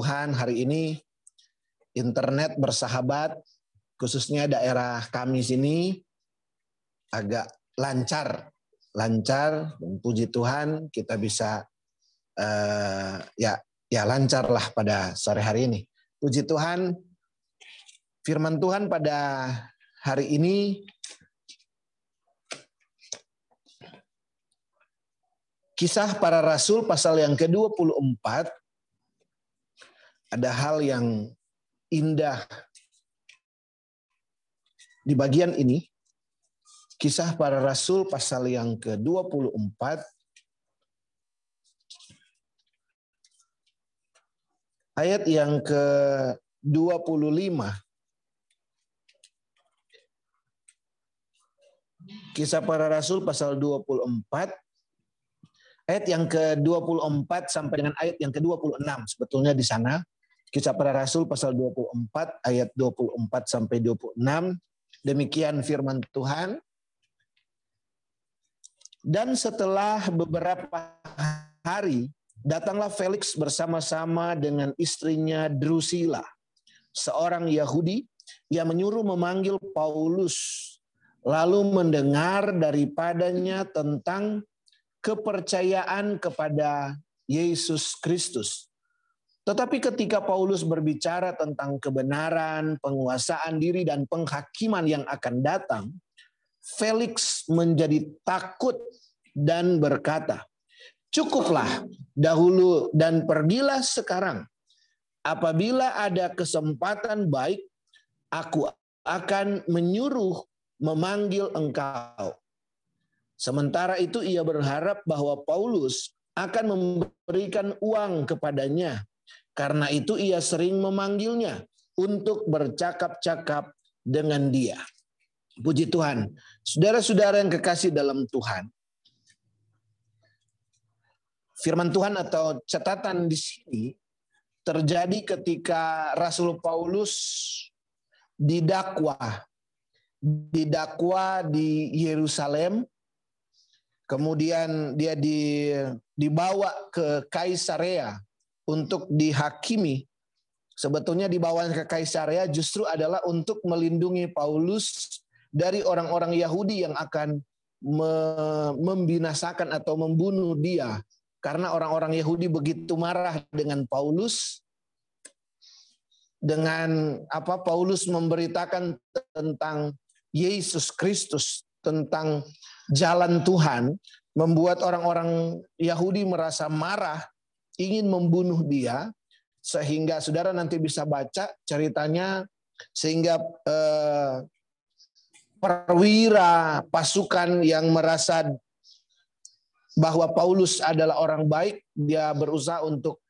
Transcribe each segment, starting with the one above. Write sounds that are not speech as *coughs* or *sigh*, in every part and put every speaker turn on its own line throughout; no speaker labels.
Tuhan hari ini internet bersahabat khususnya daerah kami sini agak lancar lancar dan puji Tuhan kita bisa uh, ya ya lancar lah pada sore hari ini. Puji Tuhan firman Tuhan pada hari ini Kisah para Rasul pasal yang ke-24 ada hal yang indah di bagian ini. Kisah para Rasul pasal yang ke-24 ayat yang ke-25. Kisah para Rasul pasal 24 ayat yang ke-24 sampai dengan ayat yang ke-26 sebetulnya di sana Kisah para Rasul pasal 24 ayat 24 sampai 26. Demikian firman Tuhan. Dan setelah beberapa hari datanglah Felix bersama-sama dengan istrinya Drusilla, seorang Yahudi yang menyuruh memanggil Paulus lalu mendengar daripadanya tentang kepercayaan kepada Yesus Kristus tetapi ketika Paulus berbicara tentang kebenaran, penguasaan diri, dan penghakiman yang akan datang, Felix menjadi takut dan berkata, "Cukuplah dahulu dan pergilah sekarang. Apabila ada kesempatan baik, aku akan menyuruh memanggil engkau." Sementara itu ia berharap bahwa Paulus akan memberikan uang kepadanya karena itu ia sering memanggilnya untuk bercakap-cakap dengan dia. Puji Tuhan. Saudara-saudara yang kekasih dalam Tuhan. Firman Tuhan atau catatan di sini terjadi ketika Rasul Paulus didakwa didakwa di Yerusalem kemudian dia dibawa ke Kaisarea untuk dihakimi. Sebetulnya dibawa ke Kaisaria justru adalah untuk melindungi Paulus dari orang-orang Yahudi yang akan membinasakan atau membunuh dia. Karena orang-orang Yahudi begitu marah dengan Paulus dengan apa Paulus memberitakan tentang Yesus Kristus tentang jalan Tuhan membuat orang-orang Yahudi merasa marah ingin membunuh dia sehingga saudara nanti bisa baca ceritanya sehingga eh, perwira pasukan yang merasa bahwa Paulus adalah orang baik dia berusaha untuk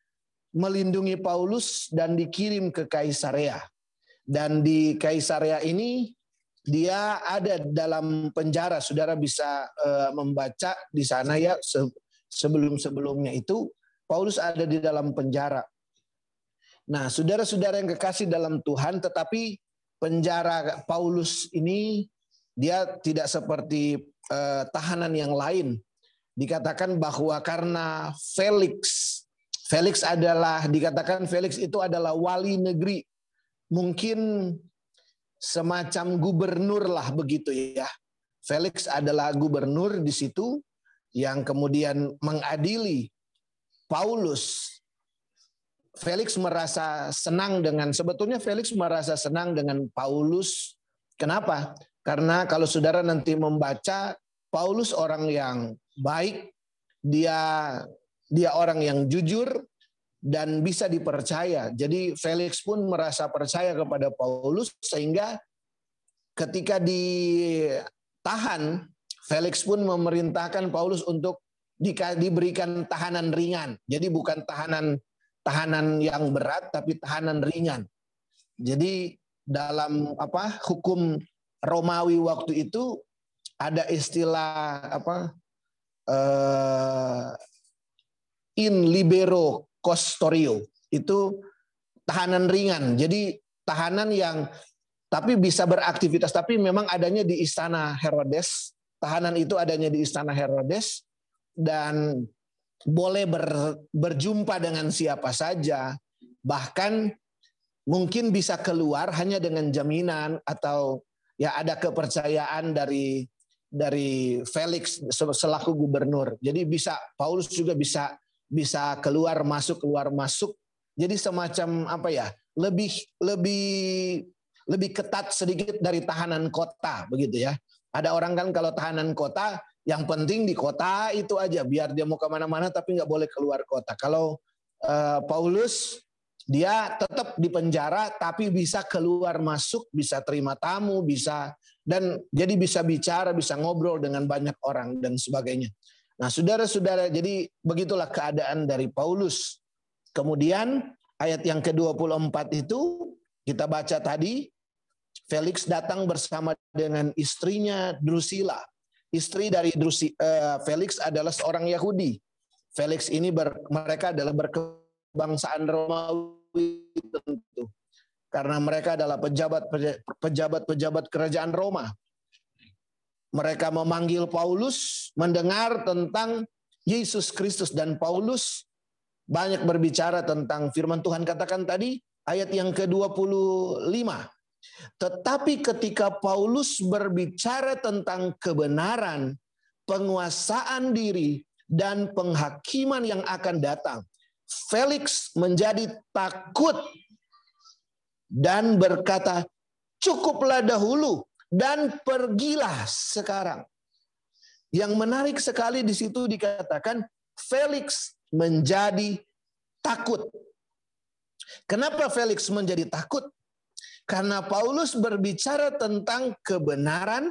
melindungi Paulus dan dikirim ke Kaisarea. Dan di Kaisarea ini dia ada dalam penjara. Saudara bisa uh, membaca di sana ya sebelum sebelumnya itu Paulus ada di dalam penjara. Nah, saudara-saudara yang kekasih dalam Tuhan, tetapi penjara Paulus ini dia tidak seperti uh, tahanan yang lain. Dikatakan bahwa karena Felix, Felix adalah dikatakan Felix itu adalah wali negeri, mungkin semacam gubernur lah begitu ya. Felix adalah gubernur di situ yang kemudian mengadili Paulus Felix merasa senang dengan sebetulnya Felix merasa senang dengan Paulus. Kenapa? Karena kalau saudara nanti membaca Paulus orang yang baik, dia dia orang yang jujur dan bisa dipercaya. Jadi Felix pun merasa percaya kepada Paulus sehingga ketika ditahan Felix pun memerintahkan Paulus untuk diberikan tahanan ringan. Jadi bukan tahanan tahanan yang berat tapi tahanan ringan. Jadi dalam apa hukum Romawi waktu itu ada istilah apa uh, in libero costorio itu tahanan ringan. Jadi tahanan yang tapi bisa beraktivitas tapi memang adanya di istana Herodes. Tahanan itu adanya di istana Herodes dan boleh ber, berjumpa dengan siapa saja bahkan mungkin bisa keluar hanya dengan jaminan atau ya ada kepercayaan dari dari Felix selaku gubernur. Jadi bisa Paulus juga bisa bisa keluar masuk keluar masuk. Jadi semacam apa ya? Lebih lebih lebih ketat sedikit dari tahanan kota begitu ya. Ada orang kan kalau tahanan kota yang penting di kota itu aja biar dia mau ke mana-mana tapi nggak boleh keluar kota. Kalau uh, Paulus dia tetap di penjara tapi bisa keluar masuk, bisa terima tamu, bisa dan jadi bisa bicara, bisa ngobrol dengan banyak orang dan sebagainya. Nah, saudara-saudara, jadi begitulah keadaan dari Paulus. Kemudian ayat yang ke-24 itu kita baca tadi Felix datang bersama dengan istrinya Drusilla. Istri dari Drusi, uh, Felix adalah seorang Yahudi. Felix ini ber, mereka adalah berkebangsaan Romawi tentu. Karena mereka adalah pejabat pejabat-pejabat kerajaan Roma. Mereka memanggil Paulus mendengar tentang Yesus Kristus dan Paulus banyak berbicara tentang firman Tuhan katakan tadi ayat yang ke-25. Tetapi ketika Paulus berbicara tentang kebenaran, penguasaan diri dan penghakiman yang akan datang, Felix menjadi takut dan berkata, "Cukuplah dahulu dan pergilah sekarang." Yang menarik sekali di situ dikatakan Felix menjadi takut. Kenapa Felix menjadi takut? Karena Paulus berbicara tentang kebenaran,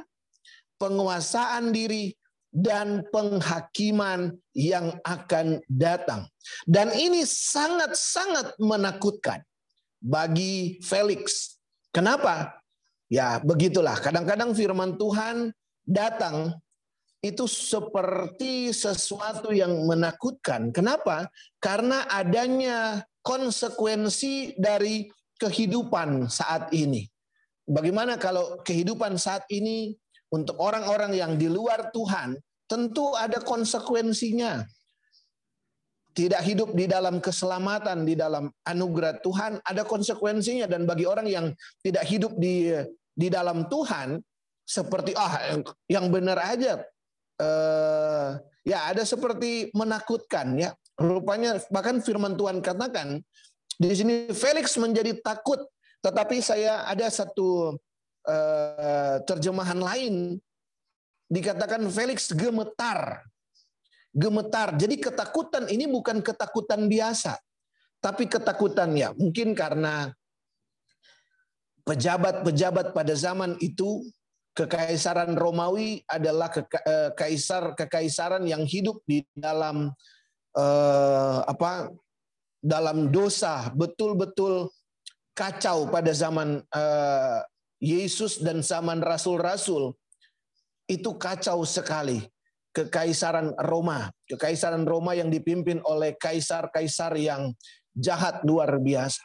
penguasaan diri, dan penghakiman yang akan datang. Dan ini sangat-sangat menakutkan bagi Felix. Kenapa? Ya, begitulah. Kadang-kadang firman Tuhan datang itu seperti sesuatu yang menakutkan. Kenapa? Karena adanya konsekuensi dari kehidupan saat ini. Bagaimana kalau kehidupan saat ini untuk orang-orang yang di luar Tuhan, tentu ada konsekuensinya. Tidak hidup di dalam keselamatan, di dalam anugerah Tuhan, ada konsekuensinya. Dan bagi orang yang tidak hidup di di dalam Tuhan, seperti ah yang benar aja, eh, ya ada seperti menakutkan ya. Rupanya bahkan Firman Tuhan katakan di sini Felix menjadi takut, tetapi saya ada satu Eh, terjemahan lain dikatakan Felix gemetar. Gemetar. Jadi ketakutan ini bukan ketakutan biasa. Tapi ketakutan ya mungkin karena pejabat-pejabat pada zaman itu kekaisaran Romawi adalah eh, kaisar kekaisaran yang hidup di dalam eh, apa dalam dosa betul-betul kacau pada zaman eh, Yesus dan zaman rasul-rasul itu kacau sekali. Kekaisaran Roma, kekaisaran Roma yang dipimpin oleh kaisar-kaisar yang jahat luar biasa.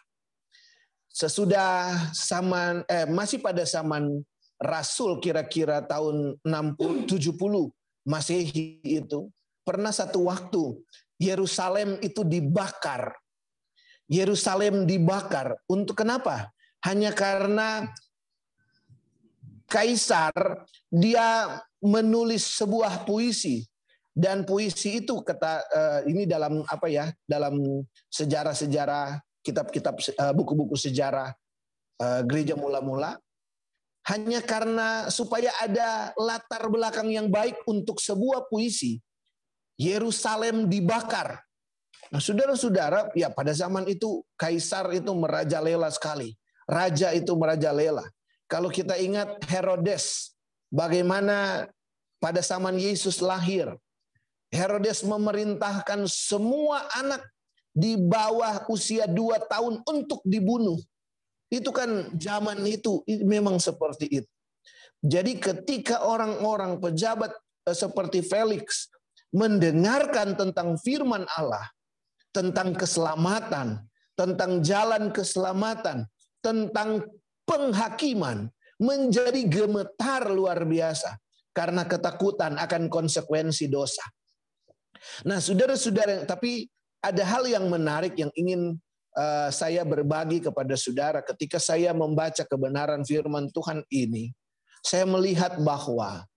Sesudah zaman eh masih pada zaman Rasul kira-kira tahun 60 70 Masehi itu pernah satu waktu Yerusalem itu dibakar. Yerusalem dibakar untuk kenapa? Hanya karena kaisar dia menulis sebuah puisi dan puisi itu kata uh, ini dalam apa ya dalam sejarah-sejarah kitab-kitab uh, buku-buku sejarah uh, gereja mula-mula hanya karena supaya ada latar belakang yang baik untuk sebuah puisi Yerusalem dibakar. Nah, saudara-saudara, ya pada zaman itu kaisar itu merajalela sekali. Raja itu merajalela. Kalau kita ingat Herodes, bagaimana pada zaman Yesus lahir, Herodes memerintahkan semua anak di bawah usia dua tahun untuk dibunuh. Itu kan zaman itu memang seperti itu. Jadi ketika orang-orang pejabat eh, seperti Felix mendengarkan tentang firman Allah, tentang keselamatan, tentang jalan keselamatan, tentang penghakiman menjadi gemetar luar biasa karena ketakutan akan konsekuensi dosa. Nah, saudara-saudara, tapi ada hal yang menarik yang ingin uh, saya berbagi kepada saudara ketika saya membaca kebenaran firman Tuhan ini, saya melihat bahwa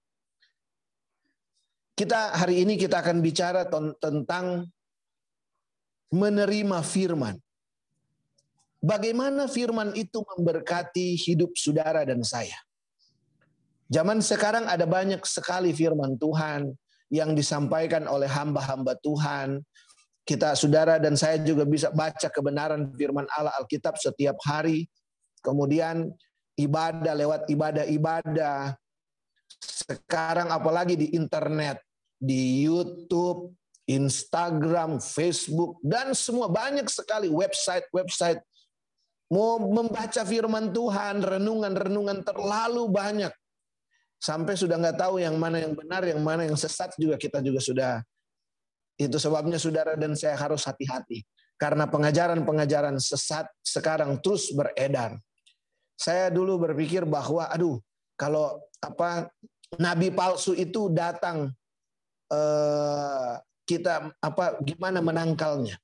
kita hari ini kita akan bicara tentang menerima firman. Bagaimana firman itu memberkati hidup saudara dan saya. Zaman sekarang ada banyak sekali firman Tuhan yang disampaikan oleh hamba-hamba Tuhan. Kita saudara dan saya juga bisa baca kebenaran firman Allah Alkitab setiap hari. Kemudian ibadah lewat ibadah-ibadah. Sekarang apalagi di internet, di YouTube, Instagram, Facebook, dan semua banyak sekali website-website mau membaca firman Tuhan, renungan-renungan terlalu banyak. Sampai sudah nggak tahu yang mana yang benar, yang mana yang sesat juga kita juga sudah. Itu sebabnya saudara dan saya harus hati-hati. Karena pengajaran-pengajaran sesat sekarang terus beredar. Saya dulu berpikir bahwa, aduh, kalau apa nabi palsu itu datang, eh, kita apa gimana menangkalnya.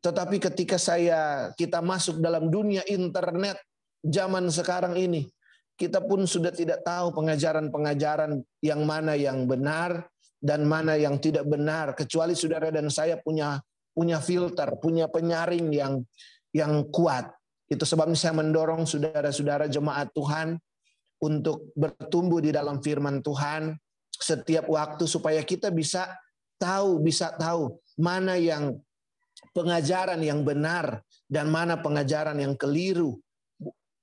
Tetapi ketika saya kita masuk dalam dunia internet zaman sekarang ini, kita pun sudah tidak tahu pengajaran-pengajaran yang mana yang benar dan mana yang tidak benar kecuali saudara dan saya punya punya filter, punya penyaring yang yang kuat. Itu sebabnya saya mendorong saudara-saudara jemaat Tuhan untuk bertumbuh di dalam firman Tuhan setiap waktu supaya kita bisa tahu, bisa tahu mana yang pengajaran yang benar dan mana pengajaran yang keliru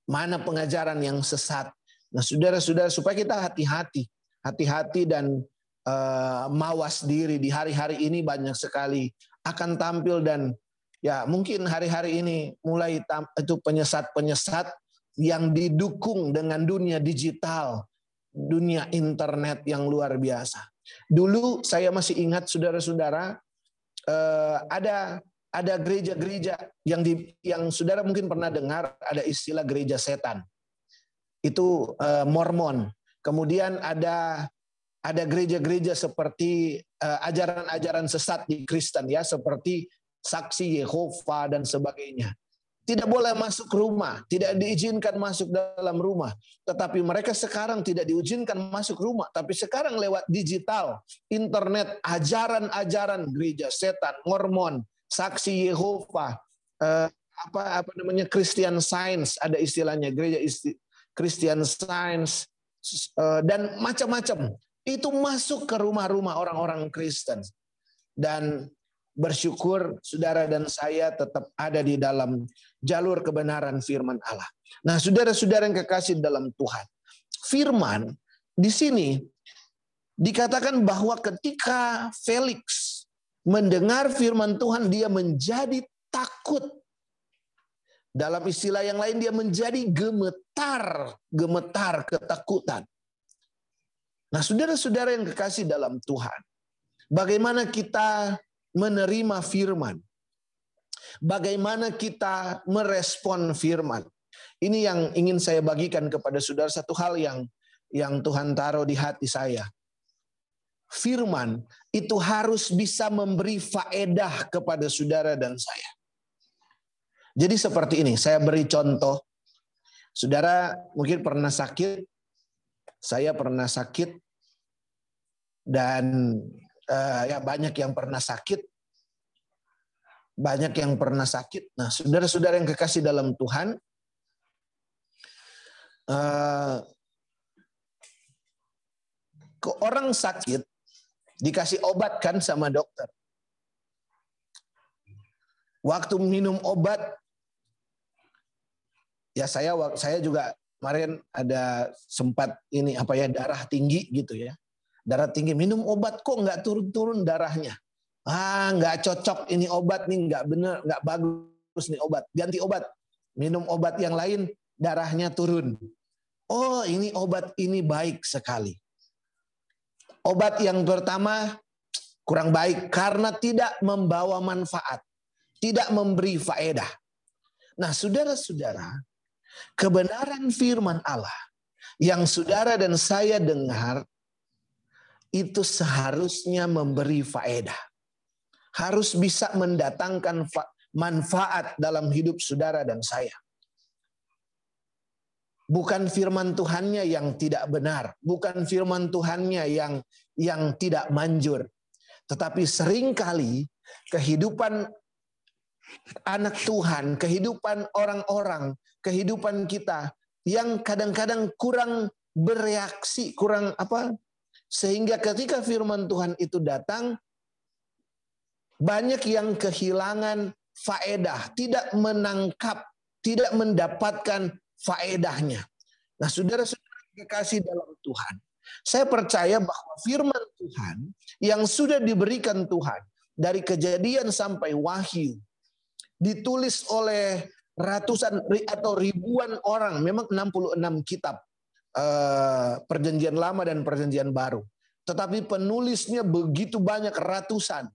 mana pengajaran yang sesat. Nah, saudara-saudara, supaya kita hati-hati, hati-hati dan uh, mawas diri di hari-hari ini banyak sekali akan tampil dan ya mungkin hari-hari ini mulai itu penyesat-penyesat yang didukung dengan dunia digital, dunia internet yang luar biasa. Dulu saya masih ingat saudara-saudara uh, ada ada gereja-gereja yang di yang saudara mungkin pernah dengar ada istilah gereja setan. Itu uh, Mormon. Kemudian ada ada gereja-gereja seperti uh, ajaran-ajaran sesat di Kristen ya seperti saksi Yehova dan sebagainya. Tidak boleh masuk rumah, tidak diizinkan masuk dalam rumah. Tetapi mereka sekarang tidak diizinkan masuk rumah, tapi sekarang lewat digital, internet, ajaran-ajaran gereja setan, Mormon, saksi Yehova, eh, apa apa namanya Christian Science ada istilahnya gereja isti, Christian Science eh, dan macam-macam itu masuk ke rumah-rumah orang-orang Kristen dan bersyukur saudara dan saya tetap ada di dalam jalur kebenaran firman Allah. Nah, saudara-saudara yang kekasih dalam Tuhan, firman di sini dikatakan bahwa ketika Felix mendengar firman Tuhan dia menjadi takut. Dalam istilah yang lain dia menjadi gemetar, gemetar ketakutan. Nah, saudara-saudara yang kekasih dalam Tuhan, bagaimana kita menerima firman? Bagaimana kita merespon firman? Ini yang ingin saya bagikan kepada saudara satu hal yang yang Tuhan taruh di hati saya firman itu harus bisa memberi faedah kepada saudara dan saya. Jadi seperti ini, saya beri contoh. Saudara mungkin pernah sakit, saya pernah sakit, dan uh, ya banyak yang pernah sakit, banyak yang pernah sakit. Nah, saudara-saudara yang kekasih dalam Tuhan, uh, ke orang sakit Dikasih obat kan sama dokter. Waktu minum obat, ya saya saya juga kemarin ada sempat ini apa ya darah tinggi gitu ya. Darah tinggi minum obat kok nggak turun-turun darahnya. Ah nggak cocok ini obat nih nggak bener nggak bagus nih obat ganti obat minum obat yang lain darahnya turun. Oh ini obat ini baik sekali. Obat yang pertama kurang baik karena tidak membawa manfaat, tidak memberi faedah. Nah, saudara-saudara, kebenaran firman Allah yang saudara dan saya dengar itu seharusnya memberi faedah. Harus bisa mendatangkan manfaat dalam hidup saudara dan saya. Bukan firman Tuhannya yang tidak benar, bukan firman Tuhannya yang yang tidak manjur. Tetapi sering kali kehidupan anak Tuhan, kehidupan orang-orang, kehidupan kita yang kadang-kadang kurang bereaksi, kurang apa? Sehingga ketika firman Tuhan itu datang, banyak yang kehilangan faedah, tidak menangkap, tidak mendapatkan faedahnya. Nah, saudara-saudara kekasih dalam Tuhan, saya percaya bahwa firman Tuhan yang sudah diberikan Tuhan dari kejadian sampai wahyu ditulis oleh ratusan atau ribuan orang, memang 66 kitab uh, perjanjian lama dan perjanjian baru. Tetapi penulisnya begitu banyak ratusan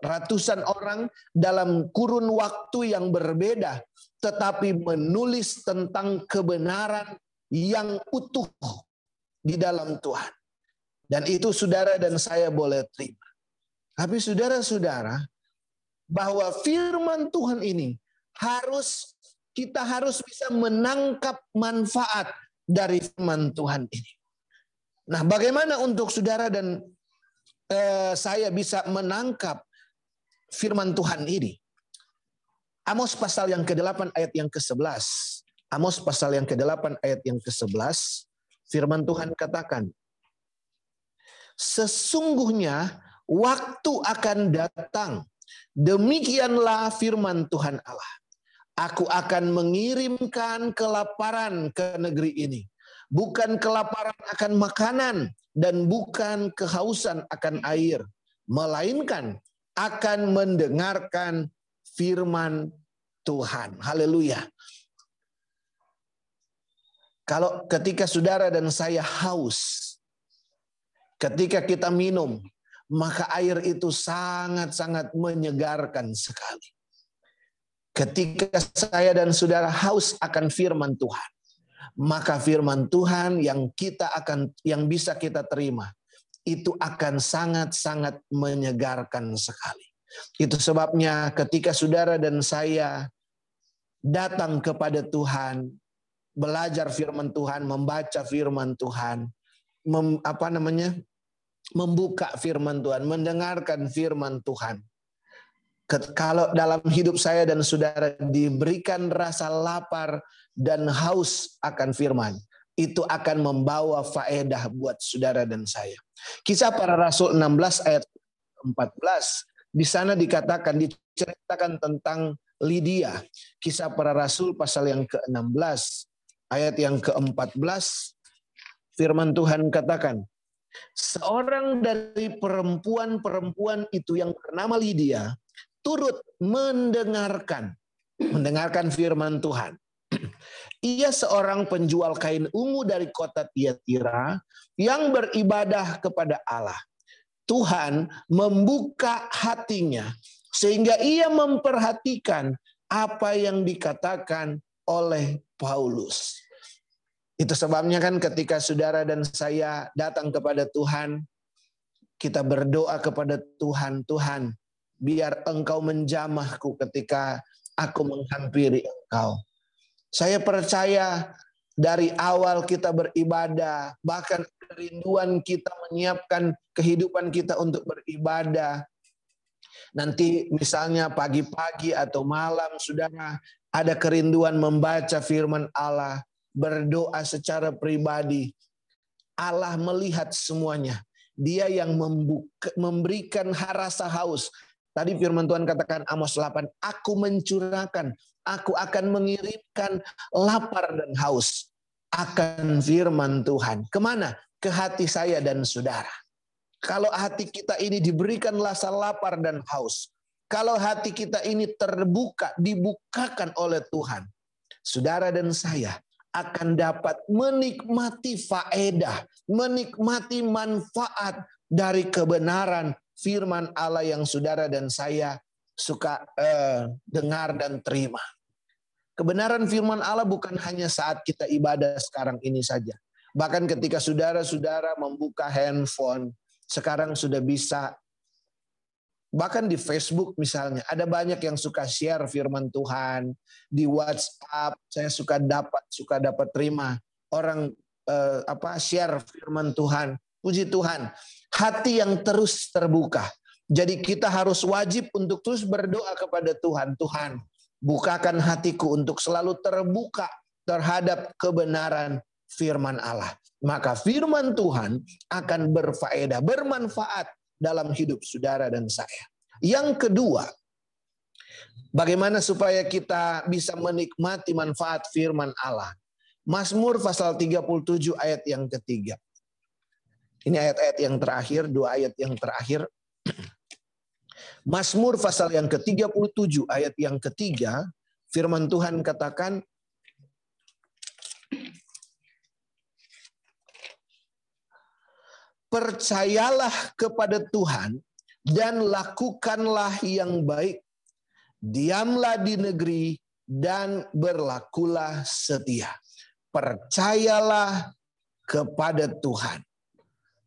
ratusan orang dalam kurun waktu yang berbeda, tetapi menulis tentang kebenaran yang utuh di dalam Tuhan. Dan itu saudara dan saya boleh terima. Tapi saudara-saudara, bahwa firman Tuhan ini harus kita harus bisa menangkap manfaat dari firman Tuhan ini. Nah, bagaimana untuk saudara dan eh, saya bisa menangkap firman Tuhan ini. Amos pasal yang ke-8 ayat yang ke-11. Amos pasal yang ke-8 ayat yang ke-11. Firman Tuhan katakan, Sesungguhnya waktu akan datang. Demikianlah firman Tuhan Allah. Aku akan mengirimkan kelaparan ke negeri ini. Bukan kelaparan akan makanan dan bukan kehausan akan air. Melainkan akan mendengarkan firman Tuhan. Haleluya. Kalau ketika saudara dan saya haus, ketika kita minum, maka air itu sangat-sangat menyegarkan sekali. Ketika saya dan saudara haus akan firman Tuhan, maka firman Tuhan yang kita akan yang bisa kita terima itu akan sangat-sangat menyegarkan sekali. Itu sebabnya ketika saudara dan saya datang kepada Tuhan, belajar firman Tuhan, membaca firman Tuhan, mem, apa namanya? membuka firman Tuhan, mendengarkan firman Tuhan. Kalau dalam hidup saya dan saudara diberikan rasa lapar dan haus akan firman, itu akan membawa faedah buat saudara dan saya. Kisah para Rasul 16 ayat 14. Di sana dikatakan, diceritakan tentang Lydia. Kisah para Rasul pasal yang ke-16 ayat yang ke-14. Firman Tuhan katakan, seorang dari perempuan-perempuan itu yang bernama Lydia turut mendengarkan mendengarkan firman Tuhan. Ia seorang penjual kain ungu dari kota Tiatira yang beribadah kepada Allah. Tuhan membuka hatinya sehingga ia memperhatikan apa yang dikatakan oleh Paulus. Itu sebabnya kan ketika saudara dan saya datang kepada Tuhan, kita berdoa kepada Tuhan, Tuhan, biar engkau menjamahku ketika aku menghampiri engkau. Saya percaya dari awal kita beribadah, bahkan kerinduan kita menyiapkan kehidupan kita untuk beribadah. Nanti misalnya pagi-pagi atau malam saudara ada kerinduan membaca firman Allah, berdoa secara pribadi. Allah melihat semuanya. Dia yang membuka, memberikan rasa haus. Tadi firman Tuhan katakan Amos 8, aku mencurahkan Aku akan mengirimkan lapar dan haus akan firman Tuhan. Ke mana? Ke hati saya dan saudara. Kalau hati kita ini diberikan rasa lapar dan haus. Kalau hati kita ini terbuka, dibukakan oleh Tuhan. Saudara dan saya akan dapat menikmati faedah, menikmati manfaat dari kebenaran firman Allah yang saudara dan saya suka eh, dengar dan terima. Kebenaran firman Allah bukan hanya saat kita ibadah sekarang ini saja. Bahkan ketika saudara-saudara membuka handphone, sekarang sudah bisa Bahkan di Facebook misalnya, ada banyak yang suka share firman Tuhan. Di WhatsApp, saya suka dapat, suka dapat terima. Orang eh, apa share firman Tuhan. Puji Tuhan. Hati yang terus terbuka. Jadi kita harus wajib untuk terus berdoa kepada Tuhan. Tuhan, bukakan hatiku untuk selalu terbuka terhadap kebenaran firman Allah. Maka firman Tuhan akan berfaedah, bermanfaat dalam hidup saudara dan saya. Yang kedua, bagaimana supaya kita bisa menikmati manfaat firman Allah. Mazmur pasal 37 ayat yang ketiga. Ini ayat-ayat yang terakhir, dua ayat yang terakhir. Mazmur pasal yang ke-37 ayat yang ketiga, firman Tuhan katakan, percayalah kepada Tuhan dan lakukanlah yang baik. Diamlah di negeri dan berlakulah setia. Percayalah kepada Tuhan.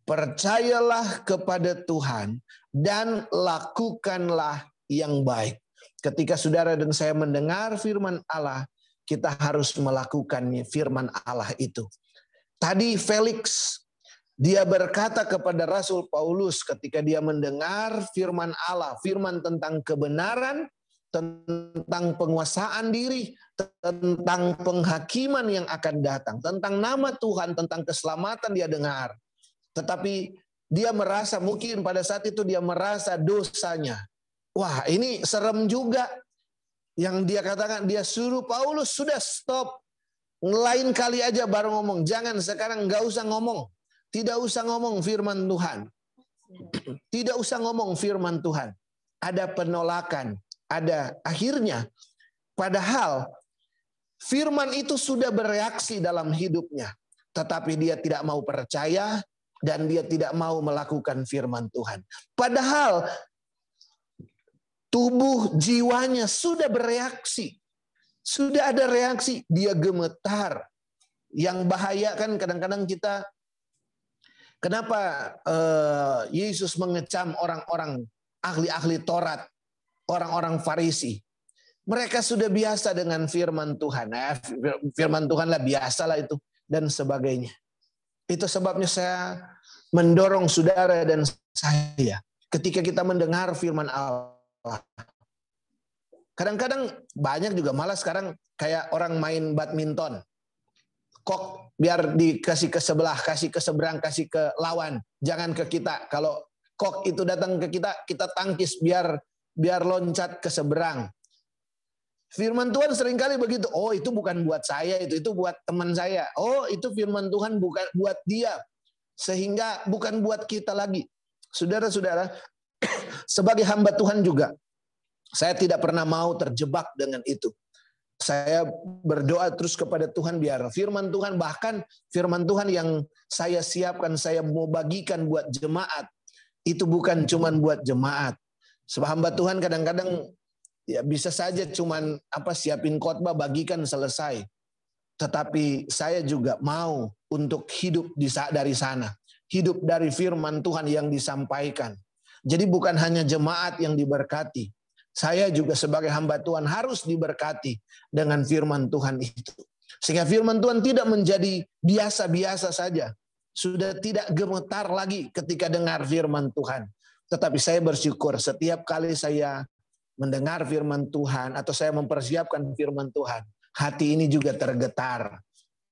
Percayalah kepada Tuhan dan lakukanlah yang baik. Ketika saudara dan saya mendengar firman Allah, kita harus melakukan firman Allah itu. Tadi Felix dia berkata kepada Rasul Paulus ketika dia mendengar firman Allah, firman tentang kebenaran, tentang penguasaan diri, tentang penghakiman yang akan datang, tentang nama Tuhan, tentang keselamatan dia dengar. Tetapi dia merasa mungkin pada saat itu dia merasa dosanya. Wah, ini serem juga. Yang dia katakan, dia suruh Paulus sudah stop. Lain kali aja baru ngomong. Jangan sekarang nggak usah ngomong. Tidak usah ngomong firman Tuhan. *clears throat* Tidak usah ngomong firman Tuhan. Ada penolakan, ada akhirnya. Padahal firman itu sudah bereaksi dalam hidupnya. Tetapi dia tidak mau percaya dan dia tidak mau melakukan firman Tuhan. Padahal tubuh jiwanya sudah bereaksi. Sudah ada reaksi, dia gemetar. Yang bahaya kan kadang-kadang kita Kenapa uh, Yesus mengecam orang-orang ahli-ahli Taurat, orang-orang Farisi? Mereka sudah biasa dengan firman Tuhan. Eh, firman Tuhan lah biasalah itu dan sebagainya. Itu sebabnya saya mendorong saudara dan saya ketika kita mendengar firman Allah. Kadang-kadang banyak juga malah sekarang kayak orang main badminton kok biar dikasih ke sebelah, kasih ke seberang, kasih ke lawan, jangan ke kita. Kalau kok itu datang ke kita, kita tangkis biar biar loncat ke seberang. Firman Tuhan sering kali begitu. Oh, itu bukan buat saya, itu itu buat teman saya. Oh, itu firman Tuhan bukan buat dia. Sehingga bukan buat kita lagi. Saudara-saudara, *coughs* sebagai hamba Tuhan juga saya tidak pernah mau terjebak dengan itu saya berdoa terus kepada Tuhan biar firman Tuhan bahkan firman Tuhan yang saya siapkan saya mau bagikan buat jemaat itu bukan cuman buat jemaat. Sebab hamba Tuhan kadang-kadang ya bisa saja cuman apa siapin khotbah bagikan selesai. Tetapi saya juga mau untuk hidup di dari sana. Hidup dari firman Tuhan yang disampaikan. Jadi bukan hanya jemaat yang diberkati, saya juga sebagai hamba Tuhan harus diberkati dengan firman Tuhan itu. Sehingga firman Tuhan tidak menjadi biasa-biasa saja. Sudah tidak gemetar lagi ketika dengar firman Tuhan. Tetapi saya bersyukur setiap kali saya mendengar firman Tuhan atau saya mempersiapkan firman Tuhan, hati ini juga tergetar.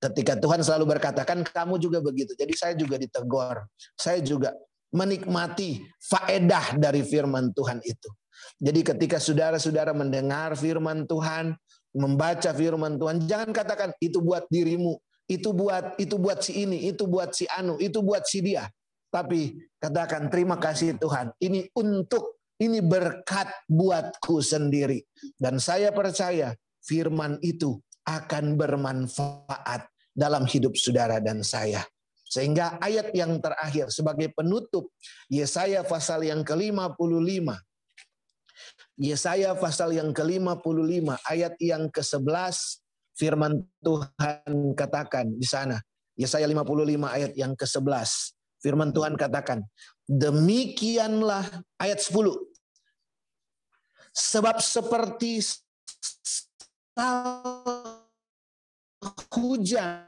Ketika Tuhan selalu berkatakan kamu juga begitu. Jadi saya juga ditegur. Saya juga menikmati faedah dari firman Tuhan itu. Jadi ketika saudara-saudara mendengar firman Tuhan, membaca firman Tuhan, jangan katakan itu buat dirimu, itu buat itu buat si ini, itu buat si anu, itu buat si dia. Tapi katakan terima kasih Tuhan. Ini untuk ini berkat buatku sendiri dan saya percaya firman itu akan bermanfaat dalam hidup saudara dan saya. Sehingga ayat yang terakhir sebagai penutup Yesaya pasal yang ke-55 Yesaya pasal yang ke-55 ayat yang ke-11 firman Tuhan katakan di sana. Yesaya 55 ayat yang ke-11. Firman Tuhan katakan, demikianlah ayat 10. Sebab seperti hujan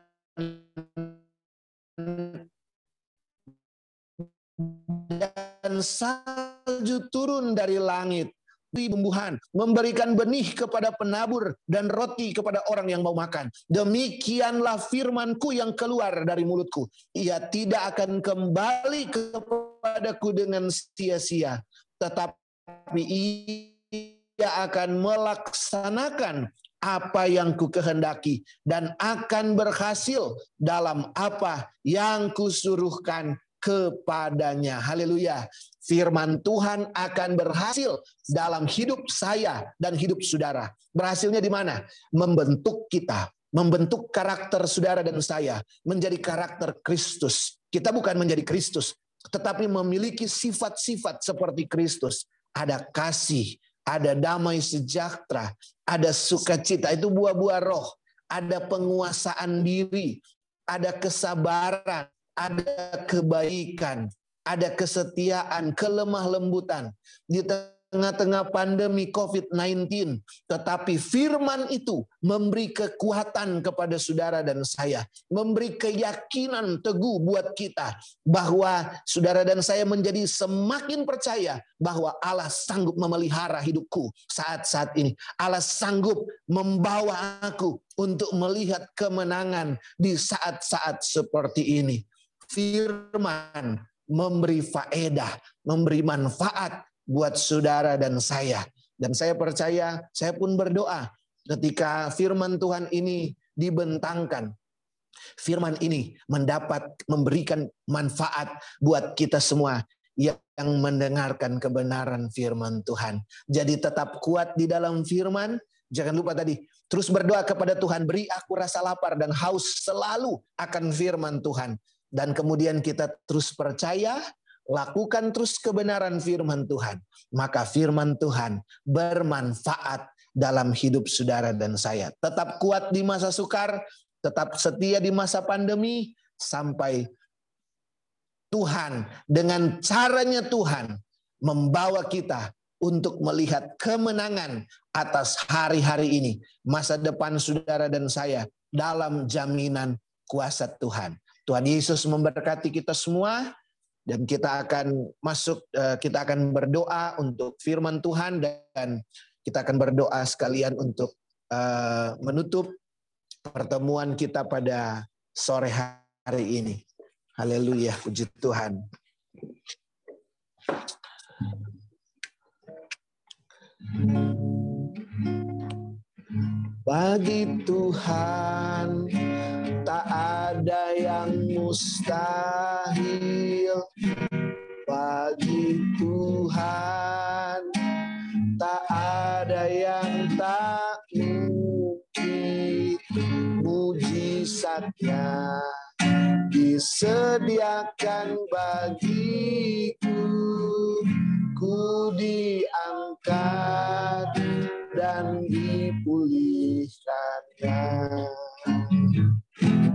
dan salju turun dari langit bumbuhan, memberikan benih kepada penabur dan roti kepada orang yang mau makan. Demikianlah firmanku yang keluar dari mulutku. Ia tidak akan kembali kepadaku dengan sia-sia, tetapi ia akan melaksanakan apa yang ku kehendaki dan akan berhasil dalam apa yang kusuruhkan kepadanya. Haleluya. Firman Tuhan akan berhasil dalam hidup saya dan hidup saudara. Berhasilnya di mana? Membentuk kita, membentuk karakter saudara dan saya menjadi karakter Kristus. Kita bukan menjadi Kristus, tetapi memiliki sifat-sifat seperti Kristus. Ada kasih, ada damai sejahtera, ada sukacita, itu buah-buah roh, ada penguasaan diri, ada kesabaran, ada kebaikan, ada kesetiaan, kelemah lembutan. Di tengah-tengah pandemi COVID-19. Tetapi firman itu memberi kekuatan kepada saudara dan saya. Memberi keyakinan teguh buat kita bahwa saudara dan saya menjadi semakin percaya bahwa Allah sanggup memelihara hidupku saat-saat ini. Allah sanggup membawa aku untuk melihat kemenangan di saat-saat seperti ini firman memberi faedah, memberi manfaat buat saudara dan saya. Dan saya percaya, saya pun berdoa ketika firman Tuhan ini dibentangkan. Firman ini mendapat memberikan manfaat buat kita semua yang mendengarkan kebenaran firman Tuhan. Jadi tetap kuat di dalam firman. Jangan lupa tadi, terus berdoa kepada Tuhan, beri aku rasa lapar dan haus selalu akan firman Tuhan dan kemudian kita terus percaya, lakukan terus kebenaran firman Tuhan, maka firman Tuhan bermanfaat dalam hidup saudara dan saya. Tetap kuat di masa sukar, tetap setia di masa pandemi sampai Tuhan dengan caranya Tuhan membawa kita untuk melihat kemenangan atas hari-hari ini, masa depan saudara dan saya dalam jaminan kuasa Tuhan. Tuhan Yesus memberkati kita semua dan kita akan masuk eh, kita akan berdoa untuk firman Tuhan dan kita akan berdoa sekalian untuk eh, menutup pertemuan kita pada sore hari ini. Haleluya, puji Tuhan. Bagi Tuhan tak ada yang mustahil bagi Tuhan. Tak ada yang tak mungkin mujizatnya disediakan bagiku. Ku diangkat dan dipulihkan Thank *laughs* you.